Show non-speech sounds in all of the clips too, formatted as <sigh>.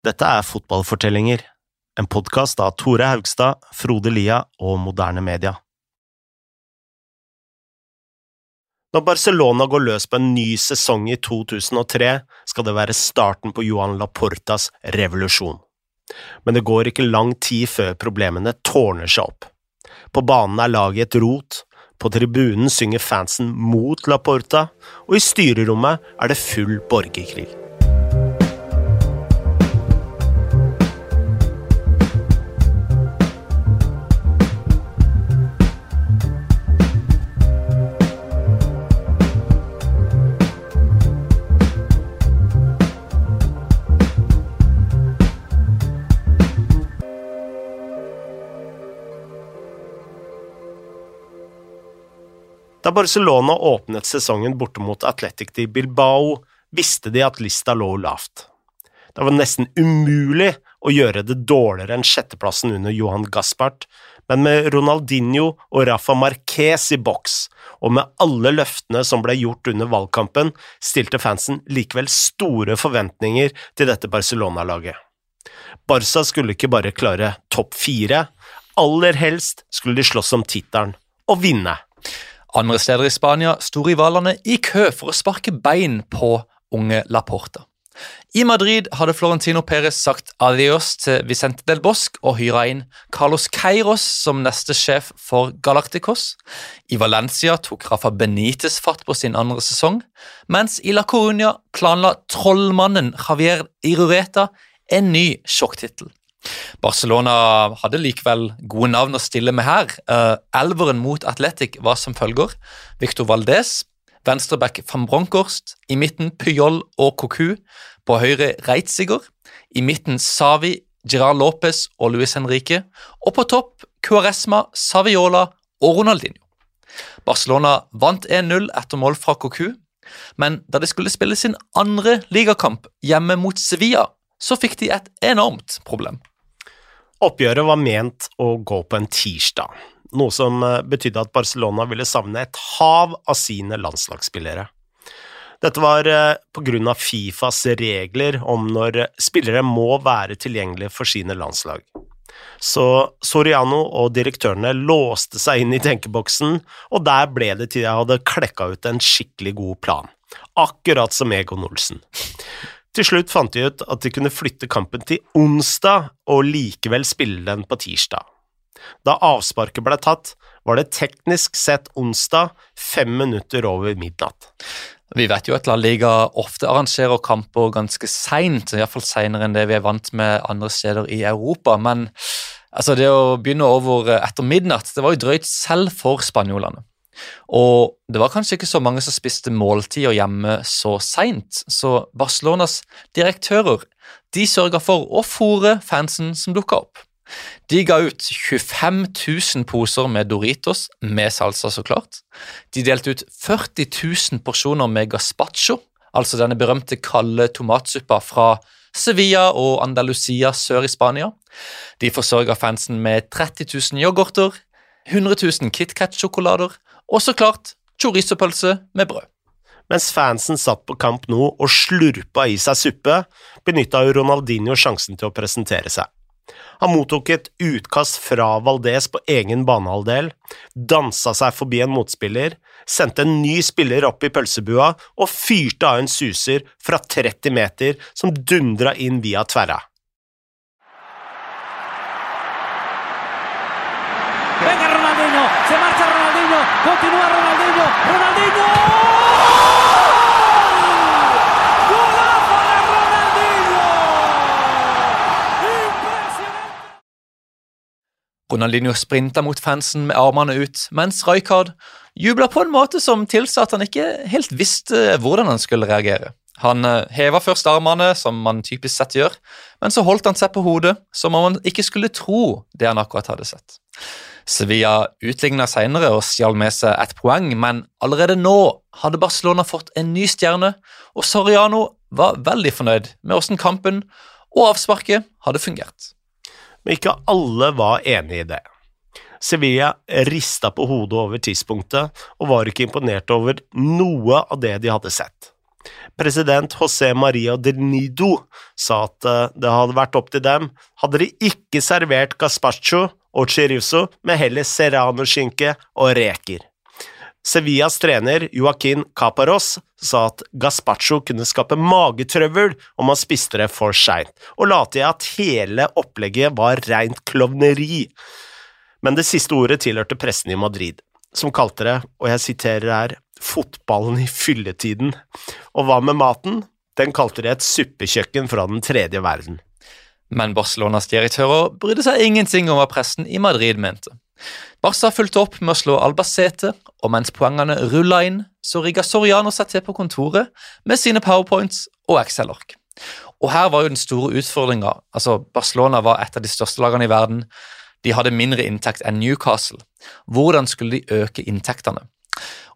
Dette er Fotballfortellinger, en podkast av Tore Haugstad, Frode Lia og Moderne Media. Når Barcelona går løs på en ny sesong i 2003, skal det være starten på Johan Laportas revolusjon. Men det går ikke lang tid før problemene tårner seg opp. På banen er laget et rot, på tribunen synger fansen mot Laporta, og i styrerommet er det full borgerkrig. Da Barcelona åpnet sesongen borte mot Atletic de Bilbao, visste de at lista lå lavt. Det var nesten umulig å gjøre det dårligere enn sjetteplassen under Johan Gaspart, men med Ronaldinho og Rafa Marquez i boks, og med alle løftene som ble gjort under valgkampen, stilte fansen likevel store forventninger til dette Barcelona-laget. Barca skulle ikke bare klare topp fire, aller helst skulle de slåss om tittelen, og vinne. Andre steder i Spania sto rivalene i kø for å sparke bein på unge Laporta. I Madrid hadde Florentino Perez sagt adios til Vicente del Bosque og hyra inn Carlos Queiros som neste sjef for Galacticos. I Valencia tok Rafa Benitez fatt på sin andre sesong, mens i La Coruña planla trollmannen Javier Irureta en ny sjokktittel. Barcelona hadde likevel gode navn å stille med her. Uh, elveren mot Atletic var som følger Victor Valdez, venstreback van Bronckhorst, i midten Pyol og Cocu, på høyre Reitziger, i midten Savi, Gerard Lopez og Luis Henrique, og på topp Cuaresma, Saviola og Ronaldinho. Barcelona vant 1-0 etter mål fra Cocu, men da de skulle spille sin andre ligakamp hjemme mot Sevilla, så fikk de et enormt problem. Oppgjøret var ment å gå på en tirsdag, noe som eh, betydde at Barcelona ville savne et hav av sine landslagsspillere. Dette var eh, på grunn av Fifas regler om når spillere må være tilgjengelige for sine landslag. Så Soriano og direktørene låste seg inn i tenkeboksen, og der ble det til jeg hadde klekka ut en skikkelig god plan. Akkurat som Egon Olsen. Til slutt fant de ut at de kunne flytte kampen til onsdag og likevel spille den på tirsdag. Da avsparket ble tatt, var det teknisk sett onsdag, fem minutter over midnatt. Vi vet jo at La Liga ofte arrangerer kamper ganske seint, iallfall seinere enn det vi er vant med andre steder i Europa. Men altså, det å begynne over etter midnatt det var jo drøyt selv for spanjolene. Og det var kanskje ikke så mange som spiste måltider hjemme så seint, så Barcelonas direktører de sørga for å fòre fansen som dukka opp. De ga ut 25 000 poser med Doritos, med salsa så klart. De delte ut 40 000 porsjoner med gazpacho, altså denne berømte kalde tomatsuppa fra Sevilla og Andalusia sør i Spania. De forsørga fansen med 30 000 yoghurter, 100 000 KitKat-sjokolader og så klart chorizo-pølse med brød. Mens fansen satt på Camp Nou og slurpa i seg suppe, benytta Ronaldinho sjansen til å presentere seg. Han mottok et utkast fra Valdez på egen banehalvdel, dansa seg forbi en motspiller, sendte en ny spiller opp i pølsebua og fyrte av en suser fra 30 meter som dundra inn via tverra. Venga Ronaldinho, se marcha Ronaldinho, continúa Ronaldinho, Ronaldinho. Ronaldinho sprinta mot fansen med armene ut, mens Rijkaard jubla på en måte som tilsa at han ikke helt visste hvordan han skulle reagere. Han eh, heva først armene, som man typisk sett gjør, men så holdt han seg på hodet, som om han ikke skulle tro det han akkurat hadde sett. Sevilla utligna senere og stjal med seg ett poeng, men allerede nå hadde Barcelona fått en ny stjerne, og Soriano var veldig fornøyd med hvordan kampen og avsparket hadde fungert. Men ikke alle var enig i det. Sevilla rista på hodet over tidspunktet og var ikke imponert over noe av det de hadde sett. President José Maria del Nido sa at eh, det hadde vært opp til dem, hadde de ikke servert gazpacho og chirizo, men heller serranoskinke og reker. Sevillas trener Joaquin Caparos sa at gazpacho kunne skape magetrøbbel om man spiste det for seint, og la til at hele opplegget var rent klovneri. Men det siste ordet tilhørte pressen i Madrid, som kalte det, og jeg siterer her, fotballen i fylletiden. Og hva med maten? Den kalte de et suppekjøkken fra den tredje verden. Men Barcelonas direktører brydde seg ingenting om hva pressen i Madrid mente. Barca fulgte opp med å slå Albacete, og mens poengene rulla inn, så rigga Soriano seg til på kontoret med sine powerpoints og Excel-ark. Og her var jo den store utfordringa. Altså, Barcelona var et av de største lagene i verden. De hadde mindre inntekt enn Newcastle. Hvordan skulle de øke inntektene?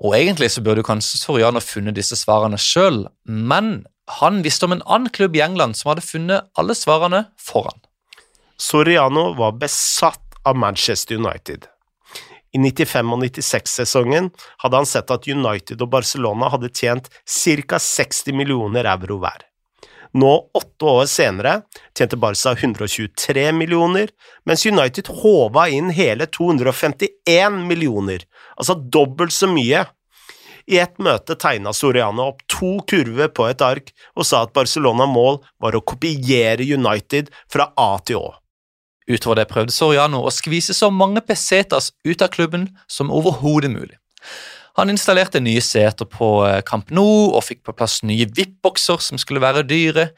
Og Egentlig så burde kanskje Soriano funnet disse svarene sjøl, men han visste om en annen klubb i England som hadde funnet alle svarene foran. Soriano var besatt av Manchester United. I 95- og 96-sesongen hadde han sett at United og Barcelona hadde tjent ca. 60 millioner euro hver. Nå, åtte år senere, tjente Barca 123 millioner, mens United håva inn hele 251 millioner, altså dobbelt så mye. I et møte tegna Soriano opp to kurver på et ark og sa at Barcelona-mål var å kopiere United fra A til Å. Utover det prøvde Soriano å skvise så mange pesetas ut av klubben som overhodet mulig. Han installerte nye seter på eh, Camp Nou og fikk på plass nye VIP-bokser som skulle være dyre.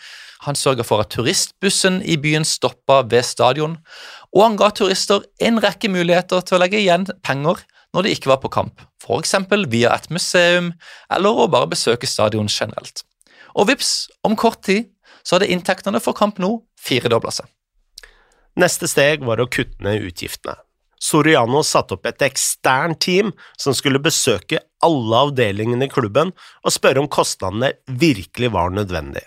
Han sørga for at turistbussen i byen stoppa ved stadion, og han ga turister en rekke muligheter til å legge igjen penger når de ikke var på kamp, f.eks. via et museum eller å bare besøke stadion generelt. Og vips, om kort tid så hadde inntektene for Kamp nå firedobla seg. Neste steg var å kutte ned utgiftene. Soriano satte opp et eksternt team som skulle besøke alle avdelingene i klubben og spørre om kostnadene virkelig var nødvendig.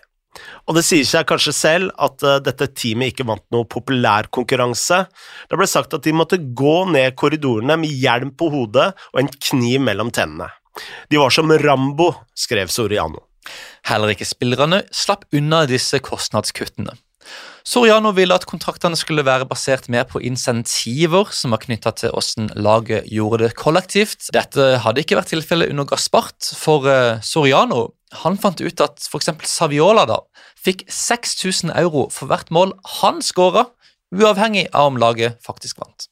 Og det sier seg kanskje selv at uh, dette teamet ikke vant noe populær konkurranse. Det ble sagt at de måtte gå ned korridorene med hjelm på hodet og en kniv mellom tennene. De var som Rambo, skrev Soriano. Heller ikke spillerne slapp unna disse kostnadskuttene. Soriano ville at kontraktene skulle være basert mer på insentiver som var knytta til hvordan laget gjorde det kollektivt. Dette hadde ikke vært tilfellet under Gaspart, for uh, Soriano han fant ut at f.eks. Saviola da, fikk 6000 euro for hvert mål han skåra, uavhengig av om laget faktisk vant.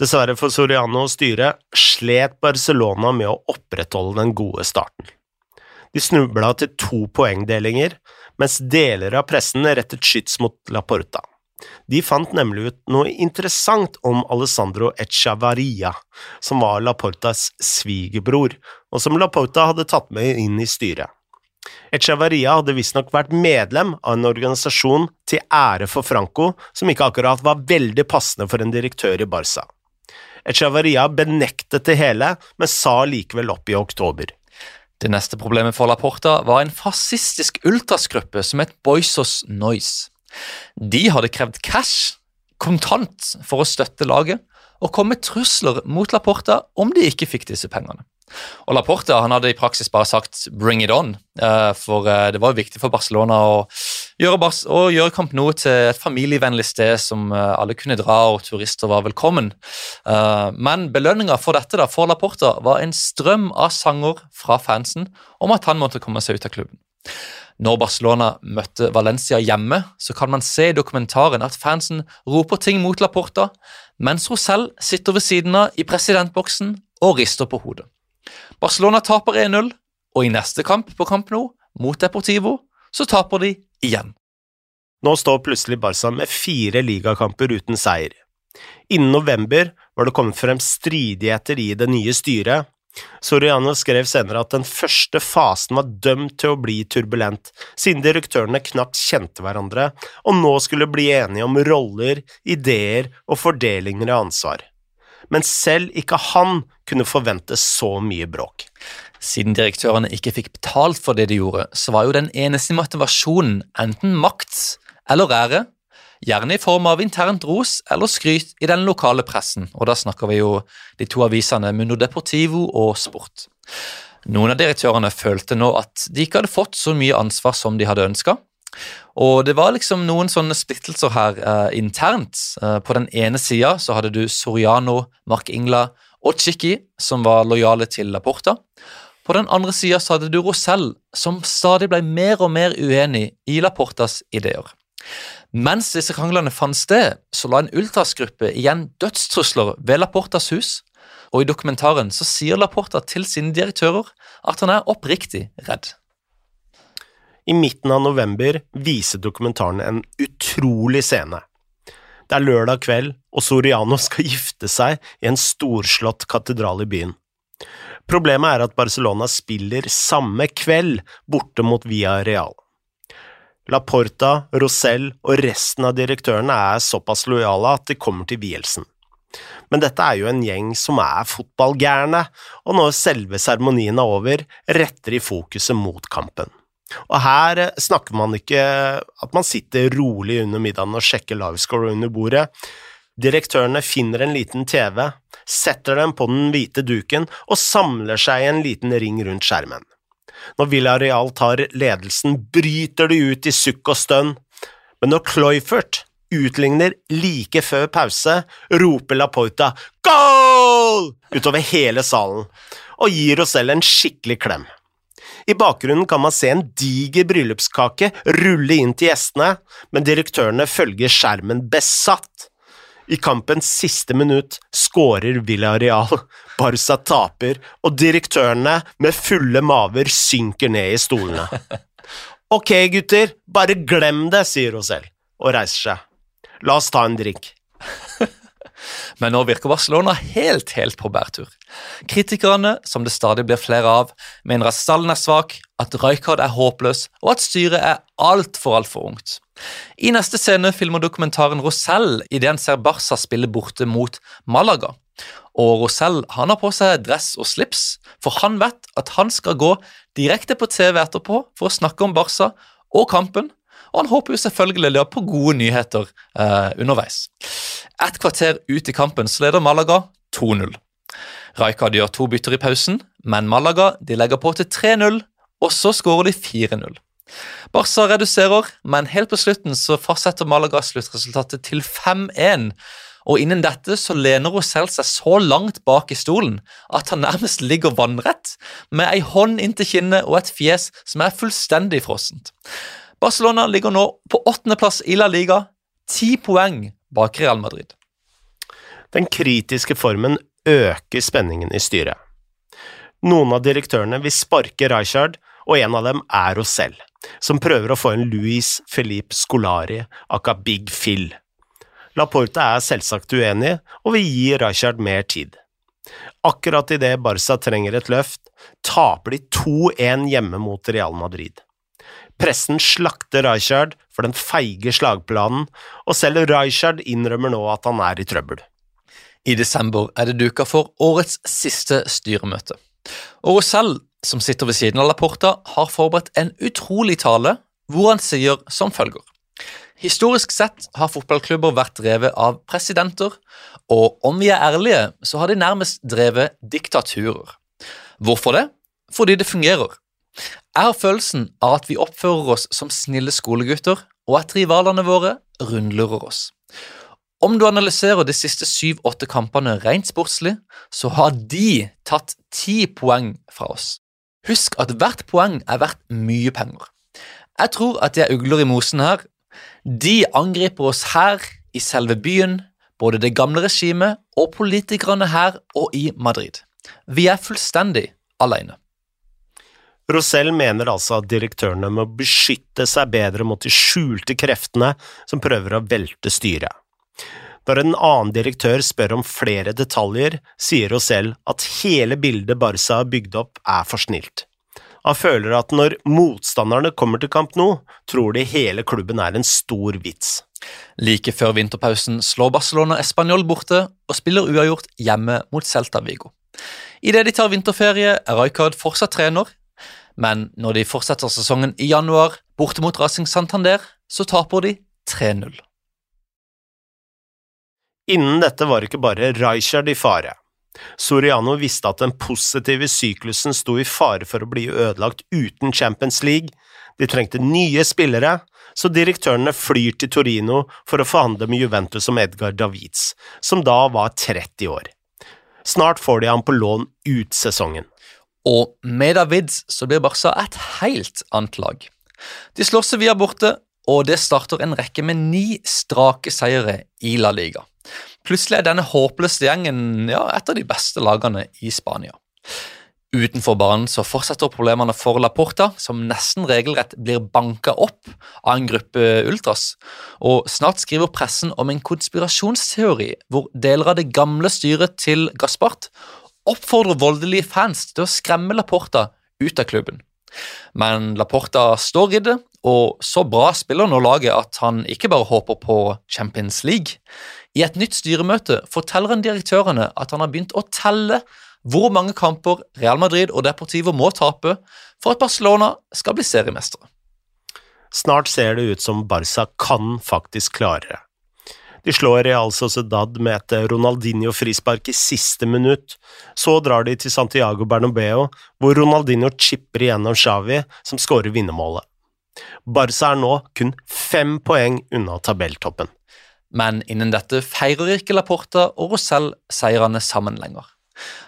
Dessverre for Soriano og styret slet Barcelona med å opprettholde den gode starten. De snubla til to poengdelinger, mens deler av pressen rettet skyts mot Laporta. De fant nemlig ut noe interessant om Alessandro Echavaria, som var Laportas svigerbror, og som Laporta hadde tatt med inn i styret. Echavaria hadde visstnok vært medlem av en organisasjon til ære for Franco, som ikke akkurat var veldig passende for en direktør i Barca. Echavaria benektet det hele, men sa likevel opp i oktober. Det neste problemet for Laporta var en fascistisk ultrasgruppe som het Boisos Noise. De hadde krevd cash, kontant, for å støtte laget, og kom med trusler mot Laporta om de ikke fikk disse pengene. Og Laporta han hadde i praksis bare sagt 'bring it on', eh, for eh, det var viktig for Barcelona å gjøre, Bas å gjøre Camp Nou til et familievennlig sted som eh, alle kunne dra, og turister var velkommen. Men belønninga for dette da, for Laporta var en strøm av sanger fra fansen om at han måtte komme seg ut av klubben. Når Barcelona møtte Valencia hjemme, så kan man se i dokumentaren at fansen roper ting mot Laporta, mens hun selv sitter ved siden av i presidentboksen og rister på hodet. Barcelona taper 1-0, og i neste kamp på Camp Nou, mot Deportivo, så taper de igjen. Nå står plutselig Barca med fire ligakamper uten seier. Innen november var det kommet frem stridigheter i det nye styret. Soriano skrev senere at den første fasen var dømt til å bli turbulent, siden direktørene knapt kjente hverandre og nå skulle bli enige om roller, ideer og fordelinger av ansvar men selv ikke han kunne forvente så mye bråk. Siden direktørene ikke fikk betalt for det de gjorde, så var jo den eneste motivasjonen enten makt eller ære, gjerne i form av internt ros eller skryt i den lokale pressen, og da snakker vi jo de to avisene Mundo Deportivo og Sport. Noen av direktørene følte nå at de ikke hadde fått så mye ansvar som de hadde ønska. Og det var liksom noen sånne splittelser her eh, internt. Eh, på den ene sida så hadde du Soriano, Mark Ingla og Chicky, som var lojale til Laporta. På den andre sida så hadde du Rosell, som stadig ble mer og mer uenig i Laportas ideer. Mens disse kranglene fant sted, så la en ultrasgruppe igjen dødstrusler ved Laportas hus, og i dokumentaren så sier Laporta til sine direktører at han er oppriktig redd. I midten av november viser dokumentaren en utrolig scene. Det er lørdag kveld, og Soriano skal gifte seg i en storslått katedral i byen. Problemet er at Barcelona spiller samme kveld borte mot Via Real. Laporta, Rosell og resten av direktørene er såpass lojale at de kommer til vielsen. Men dette er jo en gjeng som er fotballgærne, og når selve seremonien er over, retter de fokuset mot kampen. Og her snakker man ikke at man sitter rolig under middagen og sjekker livescore under bordet. Direktørene finner en liten TV, setter den på den hvite duken og samler seg i en liten ring rundt skjermen. Når Villarreal tar ledelsen, bryter de ut i sukk og stønn, men når Cloyfert utligner like før pause, roper Laporta 'goal!' utover hele salen og gir oss selv en skikkelig klem. I bakgrunnen kan man se en diger bryllupskake rulle inn til gjestene, men direktørene følger skjermen besatt. I kampens siste minutt skårer Villarreal, Barca taper, og direktørene med fulle maver synker ned i stolene. <laughs> Ok, gutter, bare glem det, sier hun selv, og reiser seg. La oss ta en drink. <laughs> Men nå virker Barcelona helt, helt på bærtur. Kritikerne, som det stadig blir flere av, mener at stallen er svak, at Rijkaard er håpløs, og at styret er altfor, altfor ungt. I neste scene filmer dokumentaren Rosell idet han ser Barca spille borte mot Malaga. Og Rosell han har på seg dress og slips, for han vet at han skal gå direkte på TV etterpå for å snakke om Barca og kampen, og han håper jo selvfølgelig på gode nyheter eh, underveis. Et kvarter ut i kampen så leder Malaga 2-0. Rijkaard gjør to bytter i pausen, men Malaga de legger på til 3-0, og så skårer de 4-0. Barca reduserer, men helt på slutten så fastsetter Malaga sluttresultatet til 5-1. Og innen dette så lener Rosell seg så langt bak i stolen at han nærmest ligger vannrett, med ei hånd inntil kinnet og et fjes som er fullstendig frossent. Barcelona ligger nå på åttendeplass i La Liga, ti poeng bak Real Madrid. Den kritiske formen øker spenningen i styret. Noen av direktørene vil sparke Rijkaard, og en av dem er oss selv, som prøver å få en Louis Felipe Scolari, aka Big Phil. Laporta er selvsagt uenig, og vil gi Rijkaard mer tid. Akkurat idet Barca trenger et løft, taper de 2-1 hjemme mot Real Madrid. Pressen slakter Rijkaard for den feige slagplanen, og selv Rijkaard innrømmer nå at han er i trøbbel. I desember er det duka for årets siste styremøte. Og Rosell, som sitter ved siden av Laporta, har forberedt en utrolig tale hvor han sier som følger. Historisk sett har fotballklubber vært drevet av presidenter, og om vi er ærlige, så har de nærmest drevet diktaturer. Hvorfor det? Fordi det fungerer. Jeg har følelsen av at vi oppfører oss som snille skolegutter, og at rivalene våre rundlurer oss. Om du analyserer de siste syv-åtte kampene rent sportslig, så har de tatt ti poeng fra oss. Husk at hvert poeng er verdt mye penger. Jeg tror at det er ugler i mosen her. De angriper oss her, i selve byen, både det gamle regimet og politikerne her og i Madrid. Vi er fullstendig alene. Rosell mener altså at direktørene må beskytte seg bedre mot de skjulte kreftene som prøver å velte styret. Når en annen direktør spør om flere detaljer, sier Rosell at hele bildet Barca har bygd opp, er for snilt. Han føler at når motstanderne kommer til kamp nå, tror de hele klubben er en stor vits. Like før vinterpausen slår Barcelona Español borte og spiller uavgjort hjemme mot Celta Vigo. Idet de tar vinterferie, er Rijkaard fortsatt trener, men når de fortsetter sesongen i januar borte mot Racing Santander, så taper de 3-0. Innen dette var ikke bare Rijkaard i fare. Soriano visste at den positive syklusen sto i fare for å bli ødelagt uten Champions League. De trengte nye spillere, så direktørene flyr til Torino for å forhandle med Juventus om Edgar Davids, som da var 30 år. Snart får de ham på lån ut sesongen. Og med Davids så blir Barca et helt annet lag. De slår Sevilla borte, og det starter en rekke med ni strake seire i La Liga. Plutselig er denne håpløse gjengen ja, et av de beste lagene i Spania. Utenfor banen så fortsetter problemene for Laporta, som nesten regelrett blir banka opp av en gruppe ultras, og snart skriver pressen om en konspirasjonsteori hvor deler av det gamle styret til Gaspart oppfordrer voldelige fans til å skremme Laporta ut av klubben. Men Laporta står i det, og så bra spiller nå laget at han ikke bare håper på Champions League. I et nytt styremøte forteller han direktørene at han har begynt å telle hvor mange kamper Real Madrid og Deportivo må tape for at Barcelona skal bli seriemestere. Snart ser det ut som Barca kan faktisk klare det. De slår Real Sociedad med et Ronaldinho-frispark i siste minutt. Så drar de til Santiago Bernabeu, hvor Ronaldinho chipper igjennom Xavi, som skårer vinnermålet. Barca er nå kun fem poeng unna tabelltoppen. Men innen dette feirer ikke Laporta og Rosell seirene sammen lenger.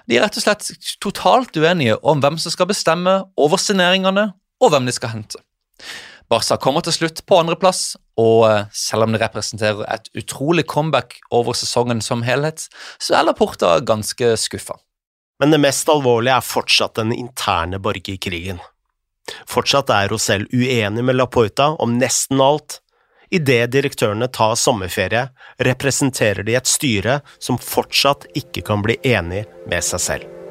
De er rett og slett totalt uenige om hvem som skal bestemme over signeringene, og hvem de skal hente. Barca kommer til slutt på andreplass, og eh, selv om det representerer et utrolig comeback over sesongen som helhet, så er Laporta ganske skuffa. Men det mest alvorlige er fortsatt den interne borgerkrigen. Fortsatt er Rosell uenig med Laporta om nesten alt. Idet direktørene tar sommerferie, representerer de et styre som fortsatt ikke kan bli enig med seg selv.